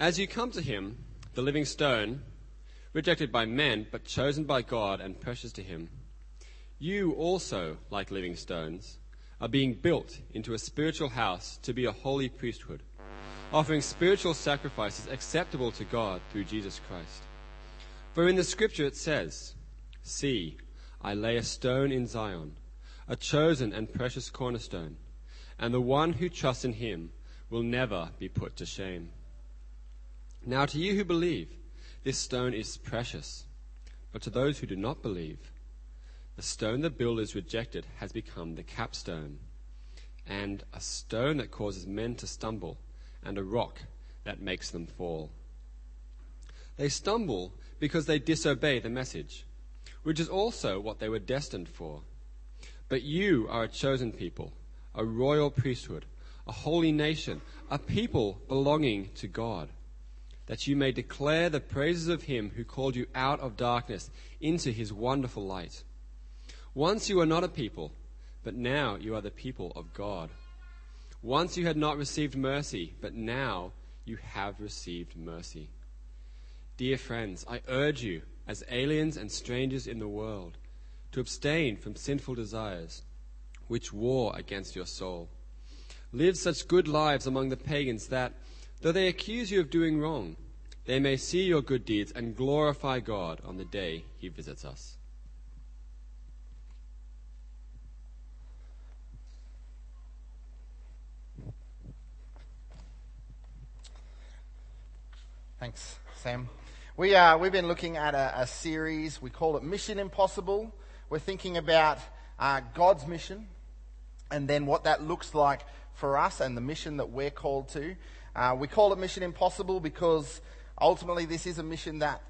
As you come to him, the living stone, rejected by men, but chosen by God and precious to him, you also, like living stones, are being built into a spiritual house to be a holy priesthood, offering spiritual sacrifices acceptable to God through Jesus Christ. For in the scripture it says, See, I lay a stone in Zion, a chosen and precious cornerstone, and the one who trusts in him will never be put to shame. Now to you who believe, this stone is precious, but to those who do not believe, the stone the builders rejected has become the capstone, and a stone that causes men to stumble, and a rock that makes them fall. They stumble because they disobey the message, which is also what they were destined for. But you are a chosen people, a royal priesthood, a holy nation, a people belonging to God, that you may declare the praises of him who called you out of darkness into his wonderful light. Once you were not a people, but now you are the people of God. Once you had not received mercy, but now you have received mercy. Dear friends, I urge you, as aliens and strangers in the world, to abstain from sinful desires, which war against your soul. Live such good lives among the pagans that, though they accuse you of doing wrong, they may see your good deeds and glorify God on the day he visits us. Thanks, Sam. We, uh, we've been looking at a, a, series, we call it Mission Impossible. We're thinking about uh, God's mission and then what that looks like for us and the mission that we're called to. Uh, we call it Mission Impossible because ultimately this is a mission that,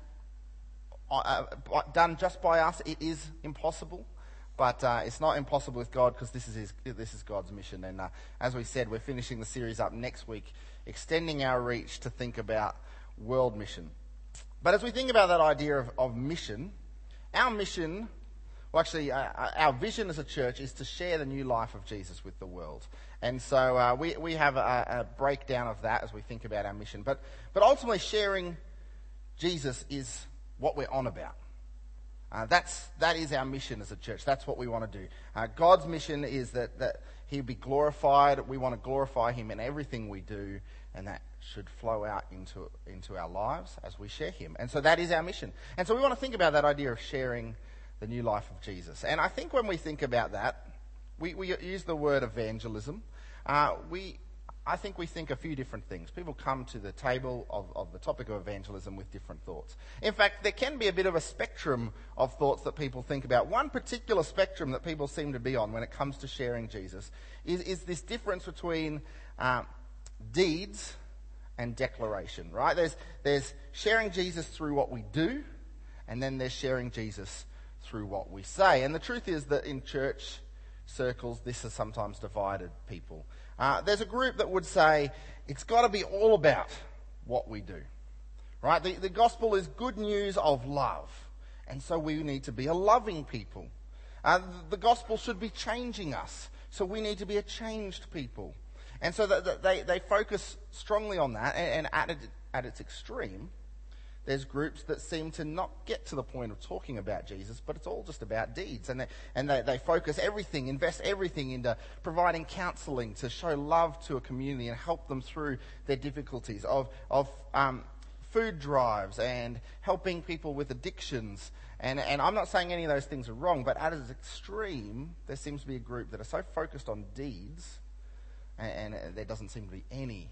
uh, uh, done just by us, it is impossible. But uh, it's not impossible with God because this is, his, this is God's mission. And as we said, we're finishing the series up next week, extending our reach to think about world mission. But as we think about that idea of, of mission, our mission, well, actually, uh, uh, our vision as a church is to share the new life of Jesus with the world. And so uh, we, we have a, a, breakdown of that as we think about our mission. But, but ultimately, sharing Jesus is what we're on about. Uh, that's, that is our mission as a church. That's what we want to do. Uh, God's mission is that, that He be glorified. We want to glorify Him in everything we do, and that should flow out into, into our lives as we share Him. And so that is our mission. And so we want to think about that idea of sharing the new life of Jesus. And I think when we think about that, we, we use the word evangelism. Uh, we, I think we think a few different things. People come to the table of, of the topic of evangelism with different thoughts. In fact, there can be a bit of a spectrum of thoughts that people think about. One particular spectrum that people seem to be on when it comes to sharing Jesus is, is this difference between uh, deeds and declaration, right? There's, there's sharing Jesus through what we do, and then there's sharing Jesus through what we say. And the truth is that in church circles, this has sometimes divided people. Uh, there's a group that would say it's got to be all about what we do, right? The, the gospel is good news of love, and so we need to be a loving people. Uh, the gospel should be changing us, so we need to be a changed people. And so they, they focus strongly on that, and, at, it, at its extreme, there's groups that seem to not get to the point of talking about Jesus, but it's all just about deeds. And they, and they, they focus everything, invest everything into providing counseling to show love to a community and help them through their difficulties, of, of um, food drives and helping people with addictions. And, and I'm not saying any of those things are wrong, but at its extreme, there seems to be a group that are so focused on deeds and, and there doesn't seem to be any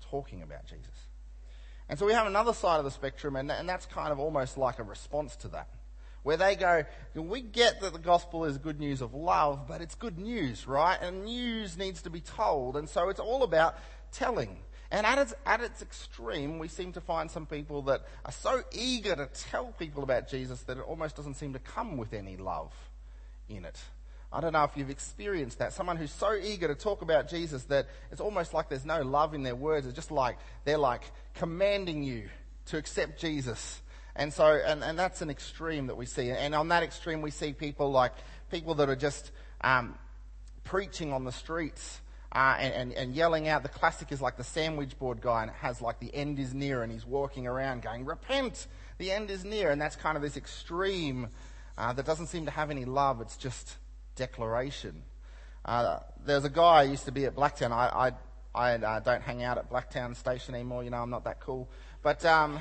talking about Jesus. And so we have another side of the spectrum, and, and that's kind of almost like a response to that. Where they go, we get that the gospel is good news of love, but it's good news, right? And news needs to be told. And so it's all about telling. And at its, at its extreme, we seem to find some people that are so eager to tell people about Jesus that it almost doesn't seem to come with any love in it. I don't know if you've experienced that. Someone who's so eager to talk about Jesus that it's almost like there's no love in their words. It's just like they're like commanding you to accept Jesus. And so, and, and that's an extreme that we see. And on that extreme, we see people like people that are just um, preaching on the streets uh, and, and, and yelling out. The classic is like the sandwich board guy and it has like the end is near and he's walking around going, repent, the end is near. And that's kind of this extreme uh, that doesn't seem to have any love. It's just declaration. Uh, there's a guy I used to be at Blacktown. I, I, I uh, don't hang out at Blacktown Station anymore. You know, I'm not that cool. But, um,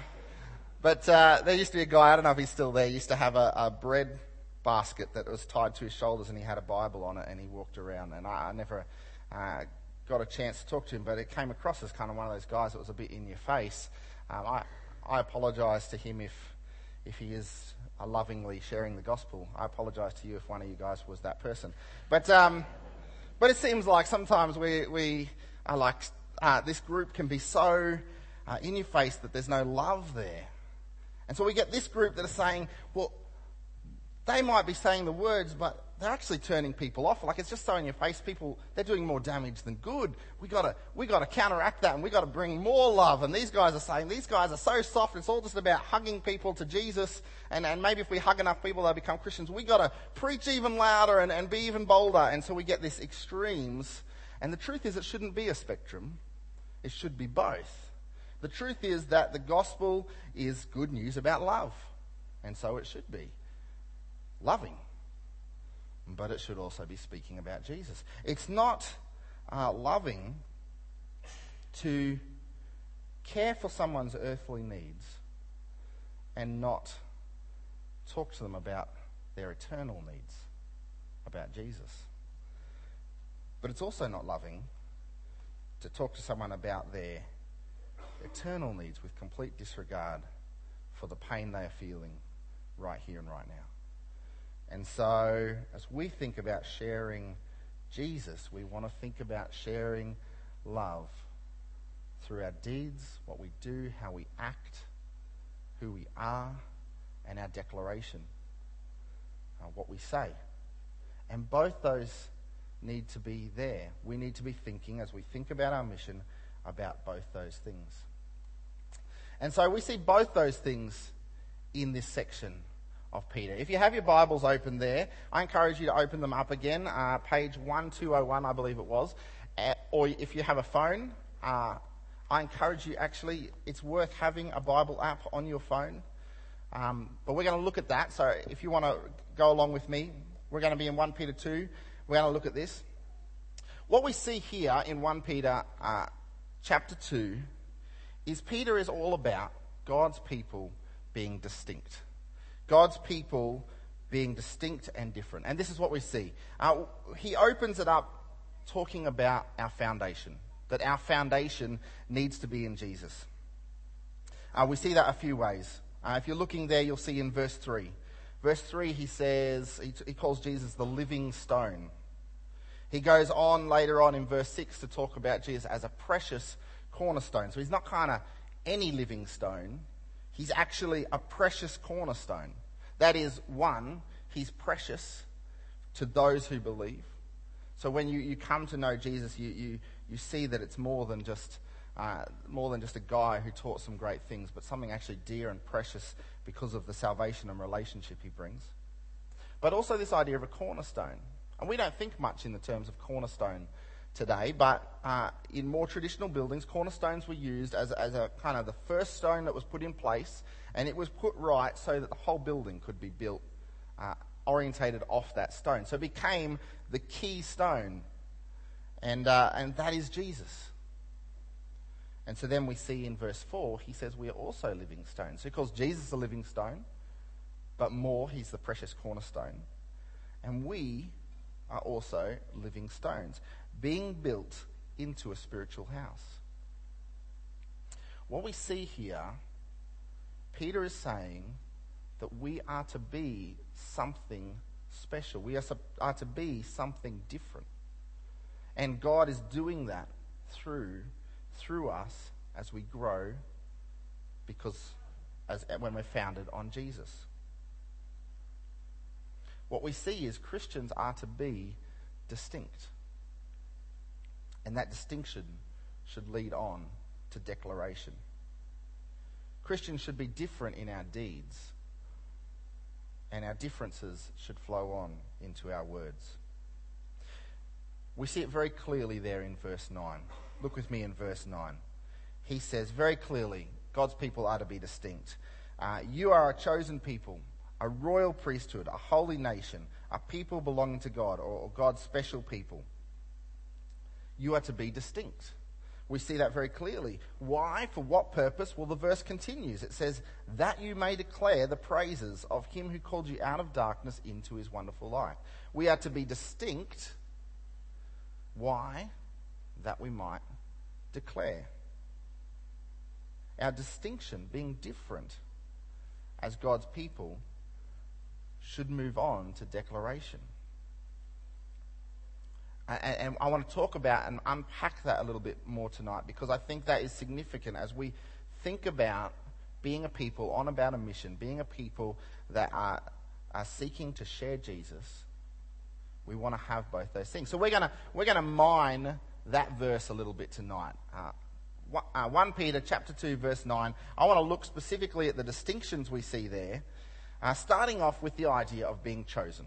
but uh, there used to be a guy, I don't know if he's still there, he used to have a, a bread basket that was tied to his shoulders and he had a Bible on it and he walked around. And I, I never uh, got a chance to talk to him, but it came across as kind of one of those guys that was a bit in your face. Um, I, I apologise to him if, if he is lovingly sharing the gospel. I apologise to you if one of you guys was that person. But, um, but it seems like sometimes we, we are like, uh, this group can be so uh, in your face that there's no love there. And so we get this group that are saying, well, they might be saying the words, but they're actually turning people off. Like it's just so in your face. People, they're doing more damage than good. We gotta, we gotta counteract that and we gotta bring more love. And these guys are saying, these guys are so soft. It's all just about hugging people to Jesus. And, and maybe if we hug enough people, they'll become Christians. We gotta preach even louder and, and be even bolder. And so we get this extremes. And the truth is it shouldn't be a spectrum. It should be both. The truth is that the gospel is good news about love. And so it should be. Loving but it should also be speaking about Jesus. It's not uh, loving to care for someone's earthly needs and not talk to them about their eternal needs, about Jesus. But it's also not loving to talk to someone about their eternal needs with complete disregard for the pain they are feeling right here and right now. And so, as we think about sharing Jesus, we want to think about sharing love through our deeds, what we do, how we act, who we are, and our declaration, uh, what we say. And both those need to be there. We need to be thinking, as we think about our mission, about both those things. And so we see both those things in this section of Peter. If you have your Bibles open there, I encourage you to open them up again, uh, page 1201, I believe it was. Uh, or if you have a phone, uh, I encourage you actually, it's worth having a Bible app on your phone. Um, but we're going to look at that. So if you want to go along with me, we're going to be in 1 Peter 2. We're going to look at this. What we see here in 1 Peter uh, chapter 2 is Peter is all about God's people being distinct. God's people being distinct and different. And this is what we see. Uh, he opens it up talking about our foundation, that our foundation needs to be in Jesus. Uh, we see that a few ways. Uh, if you're looking there, you'll see in verse 3. Verse 3, he says, he, he calls Jesus the living stone. He goes on later on in verse 6 to talk about Jesus as a precious cornerstone. So he's not kind of any living stone, he's actually a precious cornerstone. That is, one, he's precious to those who believe. So when you, you come to know Jesus, you, you, you see that it's more than just uh, more than just a guy who taught some great things, but something actually dear and precious because of the salvation and relationship he brings. But also this idea of a cornerstone. And we don't think much in the terms of cornerstone today, but uh, in more traditional buildings, cornerstones were used as, as a kind of the first stone that was put in place, and it was put right so that the whole building could be built uh, orientated off that stone. So it became the key stone, and, uh, and that is Jesus. And so then we see in verse 4, he says we are also living stones. So he calls Jesus a living stone, but more, he's the precious cornerstone. And we are also living stones being built into a spiritual house. What we see here, Peter is saying that we are to be something special. We are, are to be something different. And God is doing that through, through us as we grow because as, when we're founded on Jesus. What we see is Christians are to be distinct. And that distinction should lead on to declaration. Christians should be different in our deeds, and our differences should flow on into our words. We see it very clearly there in verse 9. Look with me in verse 9. He says very clearly, God's people are to be distinct. Uh, you are a chosen people, a royal priesthood, a holy nation, a people belonging to God, or, or God's special people. You are to be distinct. We see that very clearly. Why? For what purpose? Well, the verse continues. It says, That you may declare the praises of him who called you out of darkness into his wonderful light. We are to be distinct. Why? That we might declare. Our distinction, being different as God's people, should move on to declaration. And, I want to talk about and unpack that a little bit more tonight because I think that is significant as we think about being a people on about a mission, being a people that are, are seeking to share Jesus. We want to have both those things. So we're going to, we're going to mine that verse a little bit tonight. Uh, uh, 1 Peter chapter 2 verse 9. I want to look specifically at the distinctions we see there, uh, starting off with the idea of being chosen.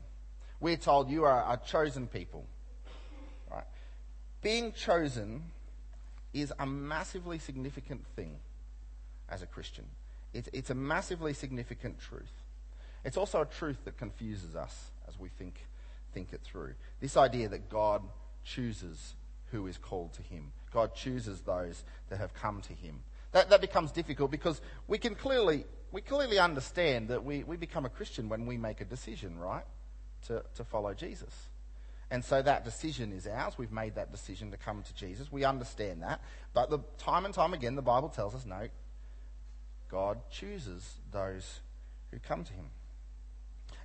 We're told you are a chosen people. Being chosen is a massively significant thing as a Christian. It's, it's a massively significant truth. It's also a truth that confuses us as we think, think it through. This idea that God chooses who is called to him. God chooses those that have come to him. That, that becomes difficult because we can clearly, we clearly understand that we, we become a Christian when we make a decision, right? To, to follow Jesus. And so that decision is ours. We've made that decision to come to Jesus. We understand that. But the, time and time again, the Bible tells us no, God chooses those who come to him.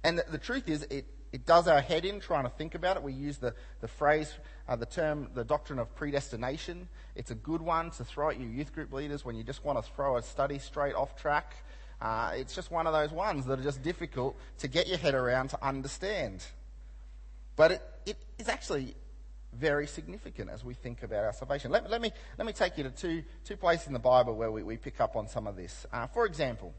And the, the truth is, it, it does our head in trying to think about it. We use the, the phrase, uh, the term, the doctrine of predestination. It's a good one to throw at your youth group leaders when you just want to throw a study straight off track. Uh, it's just one of those ones that are just difficult to get your head around to understand. But it, it is actually very significant as we think about our salvation. Let, let, me, let me take you to two, two places in the Bible where we, we pick up on some of this. Uh, for example,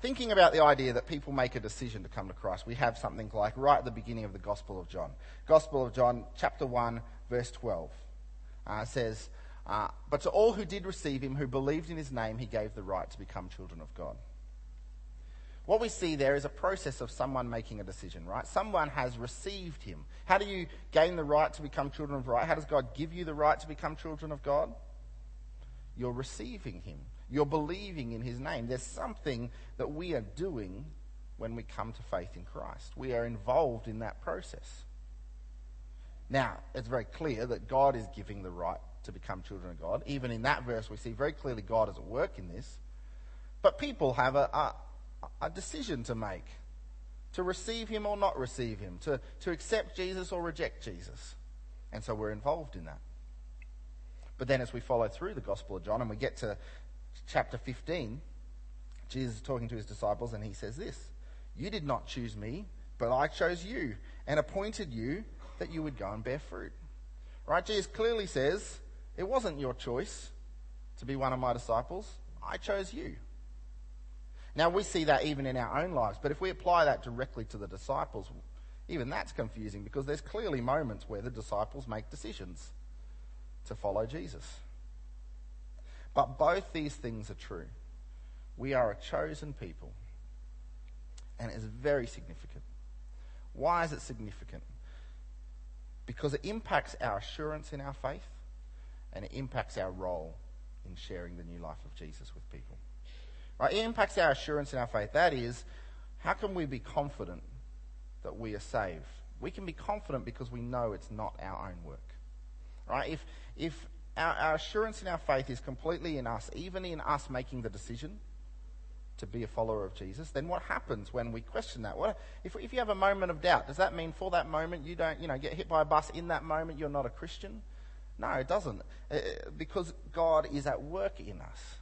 thinking about the idea that people make a decision to come to Christ, we have something like right at the beginning of the Gospel of John. Gospel of John, chapter 1, verse 12, uh, says, uh, But to all who did receive him, who believed in his name, he gave the right to become children of God. What we see there is a process of someone making a decision, right? Someone has received him. How do you gain the right to become children of God? How does God give you the right to become children of God? You're receiving him. You're believing in his name. There's something that we are doing when we come to faith in Christ. We are involved in that process. Now, it's very clear that God is giving the right to become children of God. Even in that verse, we see very clearly God is at work in this. But people have a, a, a decision to make to receive him or not receive him, to, to accept Jesus or reject Jesus. And so we're involved in that. But then as we follow through the Gospel of John and we get to chapter 15, Jesus is talking to his disciples and he says this You did not choose me, but I chose you and appointed you that you would go and bear fruit. Right? Jesus clearly says, It wasn't your choice to be one of my disciples. I chose you. Now, we see that even in our own lives, but if we apply that directly to the disciples, even that's confusing because there's clearly moments where the disciples make decisions to follow Jesus. But both these things are true. We are a chosen people. And it is very significant. Why is it significant? Because it impacts our assurance in our faith and it impacts our role in sharing the new life of Jesus with people. Right? It impacts our assurance in our faith. That is, how can we be confident that we are saved? We can be confident because we know it's not our own work. Right? If, if our, our assurance in our faith is completely in us, even in us making the decision to be a follower of Jesus, then what happens when we question that? What, if, if you have a moment of doubt, does that mean for that moment you don't, you know, get hit by a bus in that moment you're not a Christian? No, it doesn't. Uh, because God is at work in us.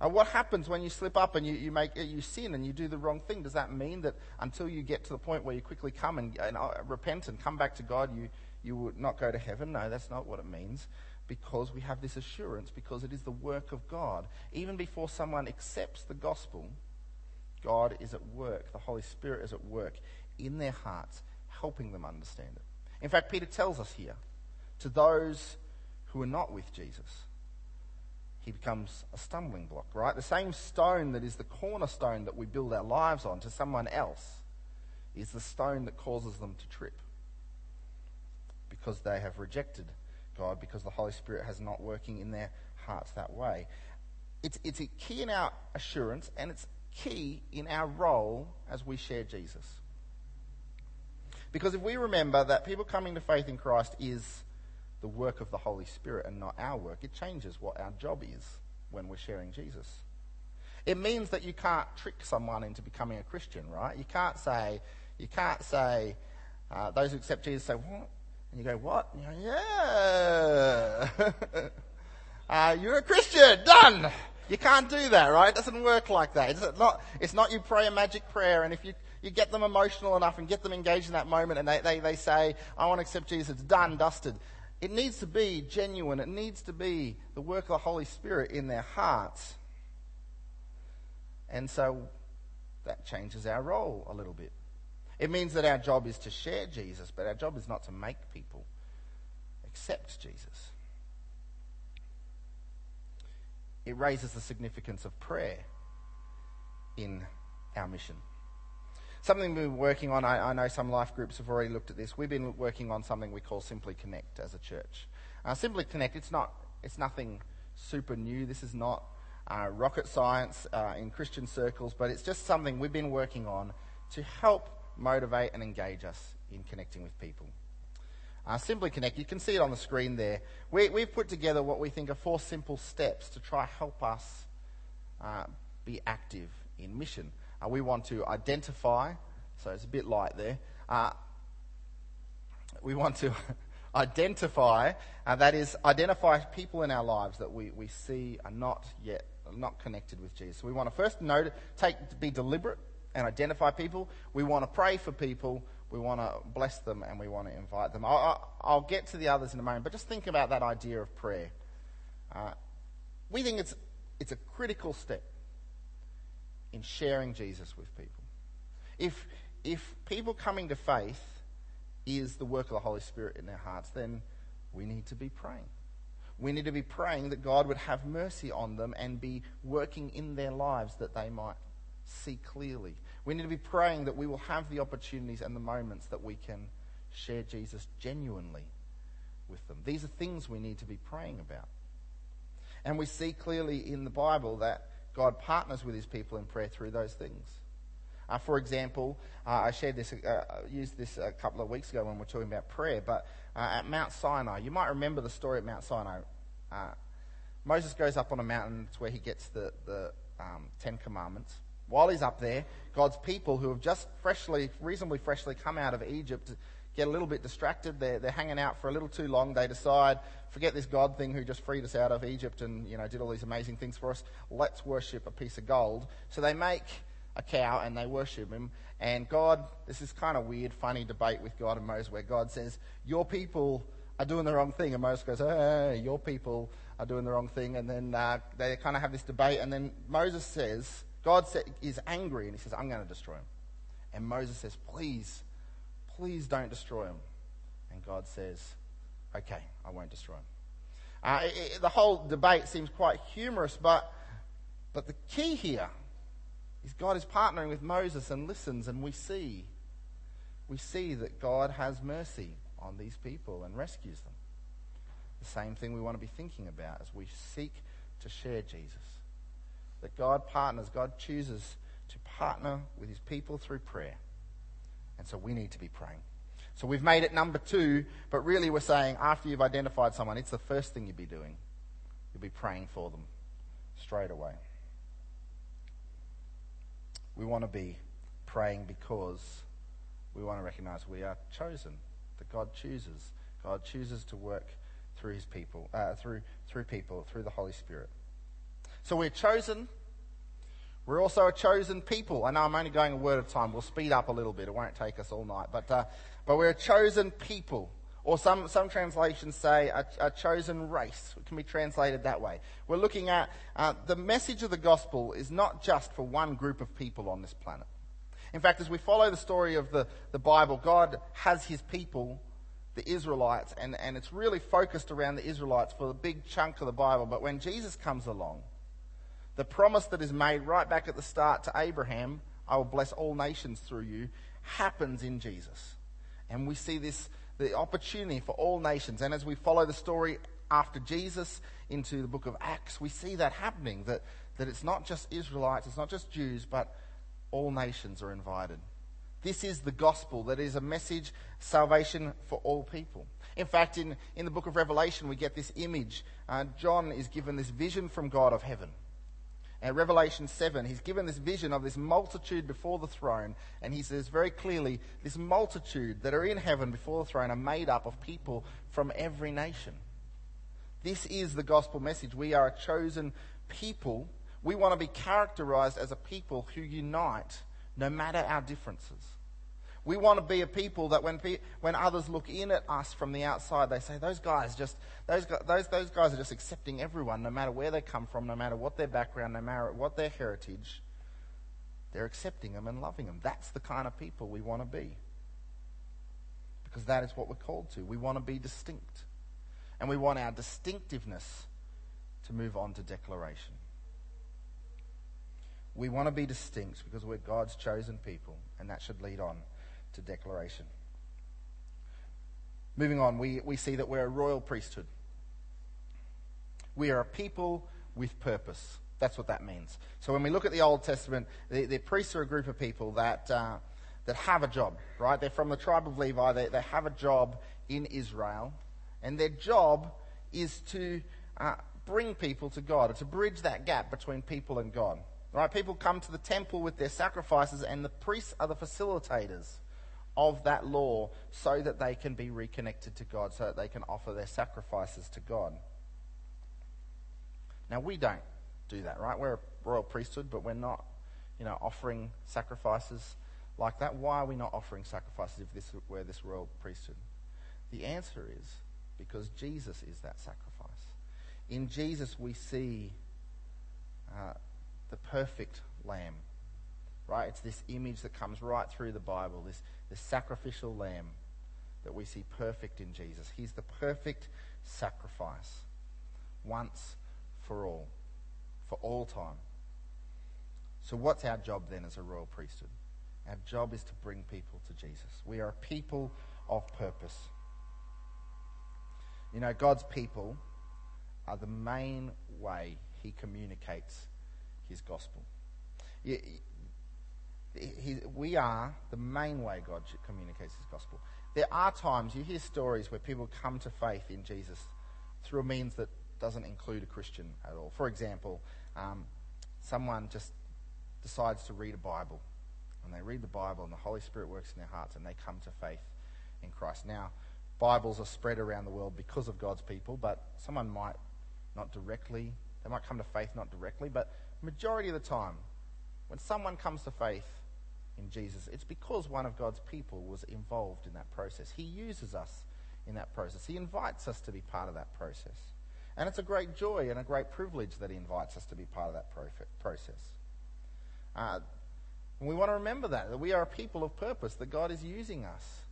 Uh, what happens when you slip up and you, you, make, you sin and you do the wrong thing? Does that mean that until you get to the point where you quickly come and, and uh, repent and come back to God, you, you would not go to heaven. No, that's not what it means. Because we have this assurance, because it is the work of God. Even before someone accepts the gospel, God is at work. The Holy Spirit is at work in their hearts, helping them understand it. In fact, Peter tells us here to those who are not with Jesus, he becomes a stumbling block, right? The same stone that is the cornerstone that we build our lives on to someone else is the stone that causes them to trip because they have rejected God, because the Holy Spirit has not working in their hearts that way. It's, it's a key in our assurance and it's key in our role as we share Jesus. Because if we remember that people coming to faith in Christ is the work of the Holy Spirit and not our work, it changes what our job is when we're sharing Jesus. It means that you can't trick someone into becoming a Christian, right? You can't say, you can't say, uh, those who accept Jesus say, what? And you go, what? And you go, yeah. uh, you're a Christian, done. You can't do that, right? It doesn't work like that. It's not, it's not you pray a magic prayer and if you, you get them emotional enough and get them engaged in that moment and they, they, they say, I want to accept Jesus, it's done, dusted. It needs to be genuine. It needs to be the work of the Holy Spirit in their hearts. And so that changes our role a little bit. It means that our job is to share Jesus, but our job is not to make people accept Jesus. It raises the significance of prayer in our mission. Something we've been working on, I, I, know some life groups have already looked at this. We've been working on something we call Simply Connect as a church. Uh, Simply Connect, it's, not, it's nothing super new. This is not uh, rocket science uh, in Christian circles, but it's just something we've been working on to help motivate and engage us in connecting with people. Uh, Simply Connect, you can see it on the screen there. We, have put together what we think are four simple steps to try help us uh, be active in mission. Uh, we want to identify, so it's a bit light there. Uh, we want to identify, uh, that is, identify people in our lives that we, we see are not yet not connected with Jesus. So we want to first note, take, be deliberate and identify people. We want to pray for people. We want to bless them and we want to invite them. I'll, I'll get to the others in a moment, but just think about that idea of prayer. Uh, we think it's, it's a critical step in sharing Jesus with people. If, if people coming to faith is the work of the Holy Spirit in their hearts, then we need to be praying. We need to be praying that God would have mercy on them and be working in their lives that they might see clearly. We need to be praying that we will have the opportunities and the moments that we can share Jesus genuinely with them. These are things we need to be praying about. And we see clearly in the Bible that God partners with his people in prayer through those things. Uh, for example, uh, I shared this, uh, used this a couple of weeks ago when we were talking about prayer, but uh, at Mount Sinai, you might remember the story at Mount Sinai. Uh, Moses goes up on a mountain, it's where he gets the, the um, Ten Commandments. While he's up there, God's people who have just freshly, reasonably freshly come out of Egypt get a little bit distracted. They're, they're hanging out for a little too long. They decide, forget this God thing who just freed us out of Egypt and, you know, did all these amazing things for us. Let's worship a piece of gold. So they make a cow and they worship him. And God, this is kind of weird, funny debate with God and Moses where God says, your people are doing the wrong thing. And Moses goes, hey, your people are doing the wrong thing. And then uh, they kind of have this debate. And then Moses says, God is angry and he says, I'm going to destroy him. And Moses says, please, please don't destroy him. And God says, okay, I won't destroy him. Uh, it, it, the whole debate seems quite humorous, but, but the key here is God is partnering with Moses and listens, and we see, we see that God has mercy on these people and rescues them. The same thing we want to be thinking about as we seek to share Jesus. That God partners, God chooses to partner with his people through prayer. And so we need to be praying. So we've made it number two, but really we're saying after you've identified someone, it's the first thing you'd be doing. You'll be praying for them straight away. We want to be praying because we want to recognize we are chosen, that God chooses. God chooses to work through his people, uh, through, through people, through the Holy Spirit. So we're chosen we're also a chosen people. I know I'm only going a word at a time. We'll speed up a little bit. It won't take us all night. But, uh, but we're a chosen people. Or some, some translations say a, a, chosen race. It can be translated that way. We're looking at uh, the message of the gospel is not just for one group of people on this planet. In fact, as we follow the story of the, the Bible, God has his people the Israelites, and, and it's really focused around the Israelites for a big chunk of the Bible. But when Jesus comes along, the promise that is made right back at the start to Abraham, I will bless all nations through you, happens in Jesus. And we see this, the opportunity for all nations. And as we follow the story after Jesus into the book of Acts, we see that happening, that, that it's not just Israelites, it's not just Jews, but all nations are invited. This is the gospel that is a message, salvation for all people. In fact, in, in the book of Revelation, we get this image. Uh, John is given this vision from God of heaven. And Revelation 7, he's given this vision of this multitude before the throne, and he says very clearly, this multitude that are in heaven before the throne are made up of people from every nation. This is the gospel message. We are a chosen people. We want to be characterized as a people who unite no matter our differences. We want to be a people that when, when others look in at us from the outside, they say, those guys just, those, those, those guys are just accepting everyone, no matter where they come from, no matter what their background, no matter what their heritage. They're accepting them and loving them. That's the kind of people we want to be. Because that is what we're called to. We want to be distinct. And we want our distinctiveness to move on to declaration. We want to be distinct because we're God's chosen people, and that should lead on to declaration. Moving on, we, we see that we're a royal priesthood. We are a people with purpose. That's what that means. So when we look at the Old Testament, the, the priests are a group of people that, uh, that have a job, right? They're from the tribe of Levi. They, they have a job in Israel. And their job is to uh, bring people to God, or to bridge that gap between people and God. Right? People come to the temple with their sacrifices, and the priests are the facilitators of that law so that they can be reconnected to God, so that they can offer their sacrifices to God. Now, we don't do that, right? We're a royal priesthood, but we're not, you know, offering sacrifices like that. Why are we not offering sacrifices if this were this royal priesthood? The answer is because Jesus is that sacrifice. In Jesus, we see uh, the perfect lamb. Right? It's this image that comes right through the Bible, this, this sacrificial lamb that we see perfect in Jesus. He's the perfect sacrifice once for all, for all time. So, what's our job then as a royal priesthood? Our job is to bring people to Jesus. We are a people of purpose. You know, God's people are the main way He communicates his gospel. We are the main way God communicates his gospel. There are times you hear stories where people come to faith in Jesus through a means that doesn't include a Christian at all. For example, um, someone just decides to read a Bible, and they read the Bible, and the Holy Spirit works in their hearts, and they come to faith in Christ. Now, Bibles are spread around the world because of God's people, but someone might not directly, they might come to faith not directly, but majority of the time, when someone comes to faith in Jesus, it's because one of God's people was involved in that process. He uses us in that process. He invites us to be part of that process. And it's a great joy and a great privilege that He invites us to be part of that process. Uh, and we want to remember that, that we are a people of purpose, that God is using us.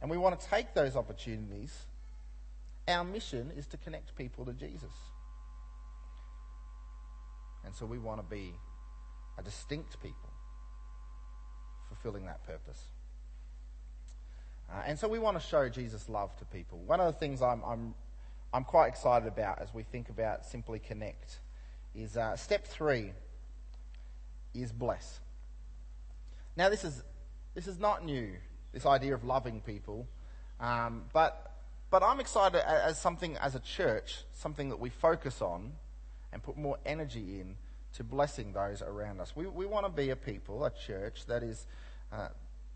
And we want to take those opportunities. Our mission is to connect people to Jesus. And so we want to be a distinct people fulfilling that purpose. Uh, and so we want to show Jesus' love to people. One of the things I'm, I'm, I'm quite excited about as we think about Simply Connect is uh, step three is bless. Now, this is, this is not new, this idea of loving people, um, but, but I'm excited as something, as a church, something that we focus on and put more energy in to blessing those around us. We, we want to be a people, a church that is uh,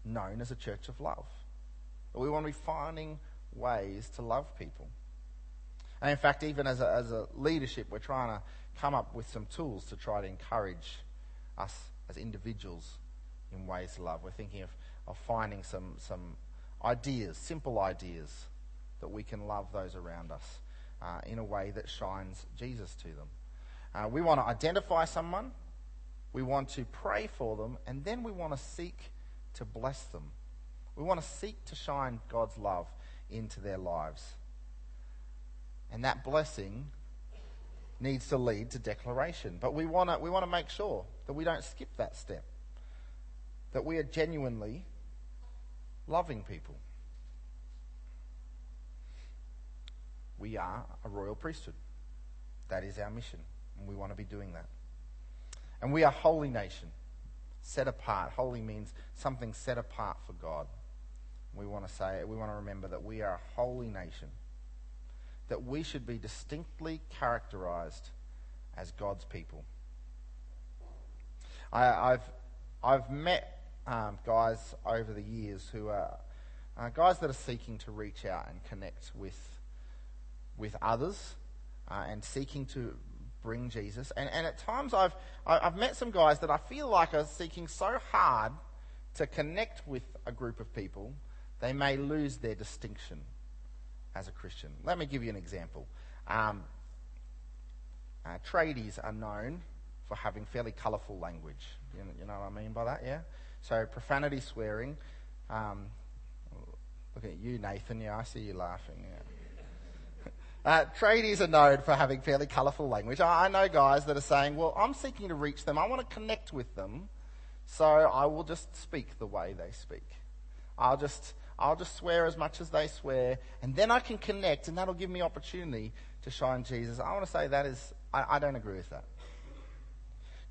known as a church of love. We want to be finding ways to love people. And in fact, even as a, as a leadership, we're trying to come up with some tools to try to encourage us as individuals in ways to love. We're thinking of, of finding some, some ideas, simple ideas, that we can love those around us uh, in a way that shines Jesus to them. Uh, we want to identify someone, we want to pray for them, and then we want to seek to bless them. We want to seek to shine God's love into their lives. And that blessing needs to lead to declaration. But we want to we want to make sure that we don't skip that step. That we are genuinely loving people. We are a royal priesthood. That is our mission, and we want to be doing that. And we are holy nation, set apart. Holy means something set apart for God. We want to say, we want to remember that we are a holy nation, that we should be distinctly characterized as God's people. I, have I've met um, guys over the years who are uh, guys that are seeking to reach out and connect with with others uh, and seeking to bring Jesus. And, and at times I've, I've met some guys that I feel like are seeking so hard to connect with a group of people, they may lose their distinction as a Christian. Let me give you an example. Um, uh, tradies are known for having fairly colourful language. You know, you know, what I mean by that, yeah? So profanity, swearing. Um, look at you, Nathan. Yeah, I see you laughing. Yeah. Uh, tradies are known for having fairly colourful language. I, I know guys that are saying, well, I'm seeking to reach them. I want to connect with them. So I will just speak the way they speak. I'll just, I'll just swear as much as they swear, and then I can connect, and that'll give me opportunity to shine Jesus. I want to say that is, I, I don't agree with that.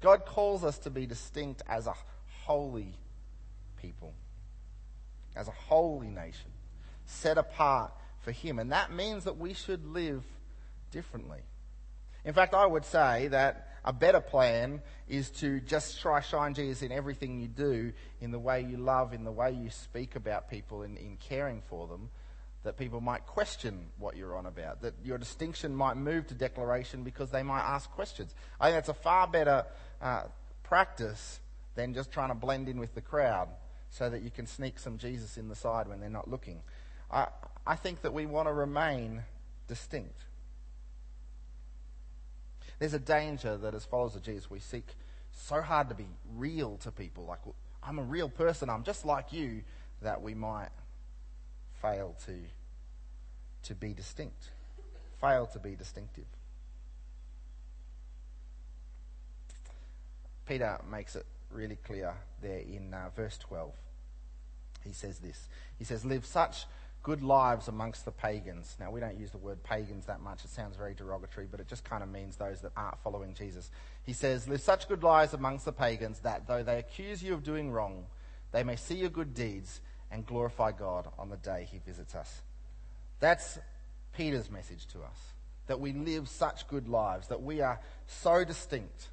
God calls us to be distinct as a holy people, as a holy nation, set apart for Him. And that means that we should live differently. In fact, I would say that a better plan is to just try shine Jesus in everything you do, in the way you love, in the way you speak about people, in, in caring for them, that people might question what you're on about, that your distinction might move to declaration because they might ask questions. I think that's a far better uh, practice than just trying to blend in with the crowd so that you can sneak some Jesus in the side when they're not looking. I, I think that we want to remain distinct. There's a danger that as followers of Jesus, we seek so hard to be real to people. Like, I'm a real person, I'm just like you, that we might fail to, to be distinct, fail to be distinctive. Peter makes it really clear there in uh, verse 12. He says this He says, Live such good lives amongst the pagans. Now, we don't use the word pagans that much. It sounds very derogatory, but it just kind of means those that aren't following Jesus. He says, Live such good lives amongst the pagans that though they accuse you of doing wrong, they may see your good deeds and glorify God on the day he visits us. That's Peter's message to us. That we live such good lives, that we are so distinct,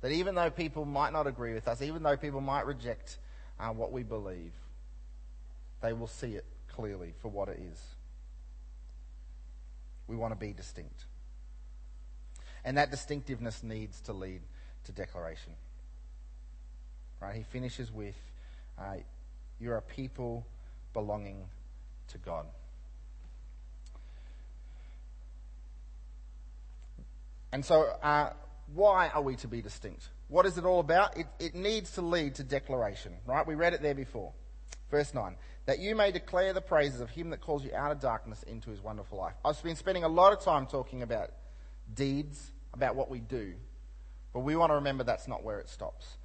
that even though people might not agree with us, even though people might reject uh, what we believe, they will see it clearly for what it is. We want to be distinct. And that distinctiveness needs to lead to declaration. Right? He finishes with, uh, You're a people belonging to God. And so, uh, why are we to be distinct? What is it all about? It, it needs to lead to declaration, right? We read it there before. Verse 9 that you may declare the praises of him that calls you out of darkness into his wonderful life. I've been spending a lot of time talking about deeds, about what we do, but we want to remember that's not where it stops.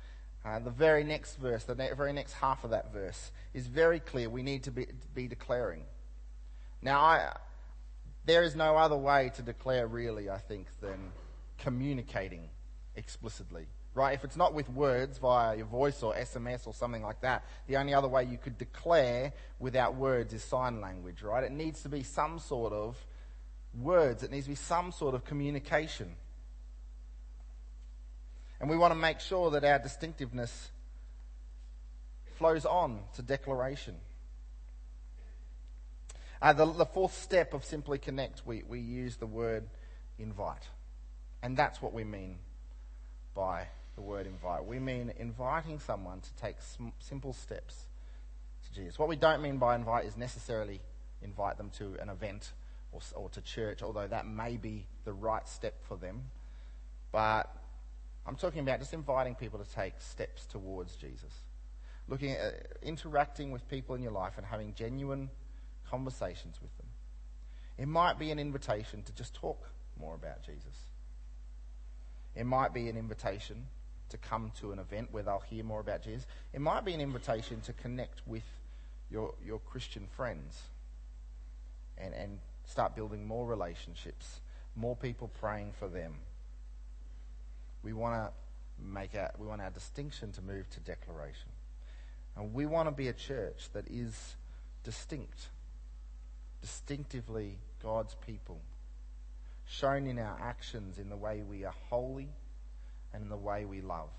Uh, the very next verse, the ne- very next half of that verse, is very clear. We need to be, be declaring. Now, I, there is no other way to declare, really, I think, than communicating explicitly right? If it's not with words via your voice or SMS or something like that, the only other way you could declare without words is sign language, right? It needs to be some sort of words, it needs to be some sort of communication. And we want to make sure that our distinctiveness flows on to declaration. Uh, the, the fourth step of Simply Connect, we, we use the word invite. And that's what we mean by the word invite. We mean inviting someone to take sm- simple steps to Jesus. What we don't mean by invite is necessarily invite them to an event or, or to church, although that may be the right step for them. But I'm talking about just inviting people to take steps towards Jesus. Looking at interacting with people in your life and having genuine conversations with them. It might be an invitation to just talk more about Jesus. It might be an invitation to come to an event where they'll hear more about Jesus. It might be an invitation to connect with your, your Christian friends and, and start building more relationships, more people praying for them. We want to make our, we want our distinction to move to declaration. And we want to be a church that is distinct, distinctively God's people, shown in our actions, in the way we are holy and in the way we love.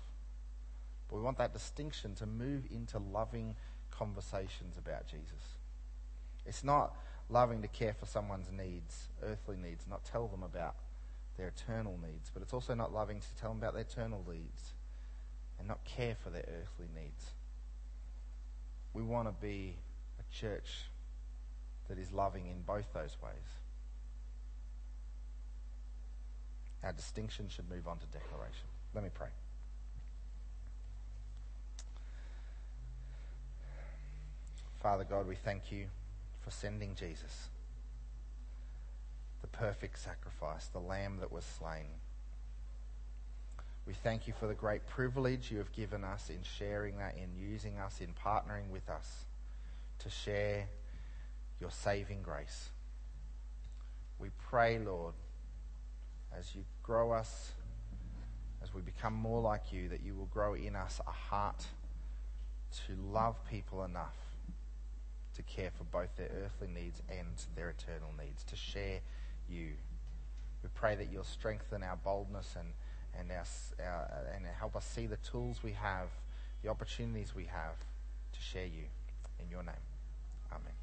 But we want that distinction to move into loving conversations about Jesus. It's not loving to care for someone's needs, earthly needs, not tell them about their eternal needs, but it's also not loving to tell them about their eternal needs and not care for their earthly needs. We want to be a church that is loving in both those ways. Our distinction should move on to declaration. Let me pray. Father God, we thank you for sending Jesus, the perfect sacrifice, the lamb that was slain. We thank you for the great privilege you have given us in sharing that, in using us, in partnering with us to share your saving grace. We pray, Lord, as you grow us, as we become more like you, that you will grow in us a heart to love people enough to care for both their earthly needs and their eternal needs, to share you. We pray that you'll strengthen our boldness and, and, our, our, and help us see the tools we have, the opportunities we have to share you. In your name. Amen.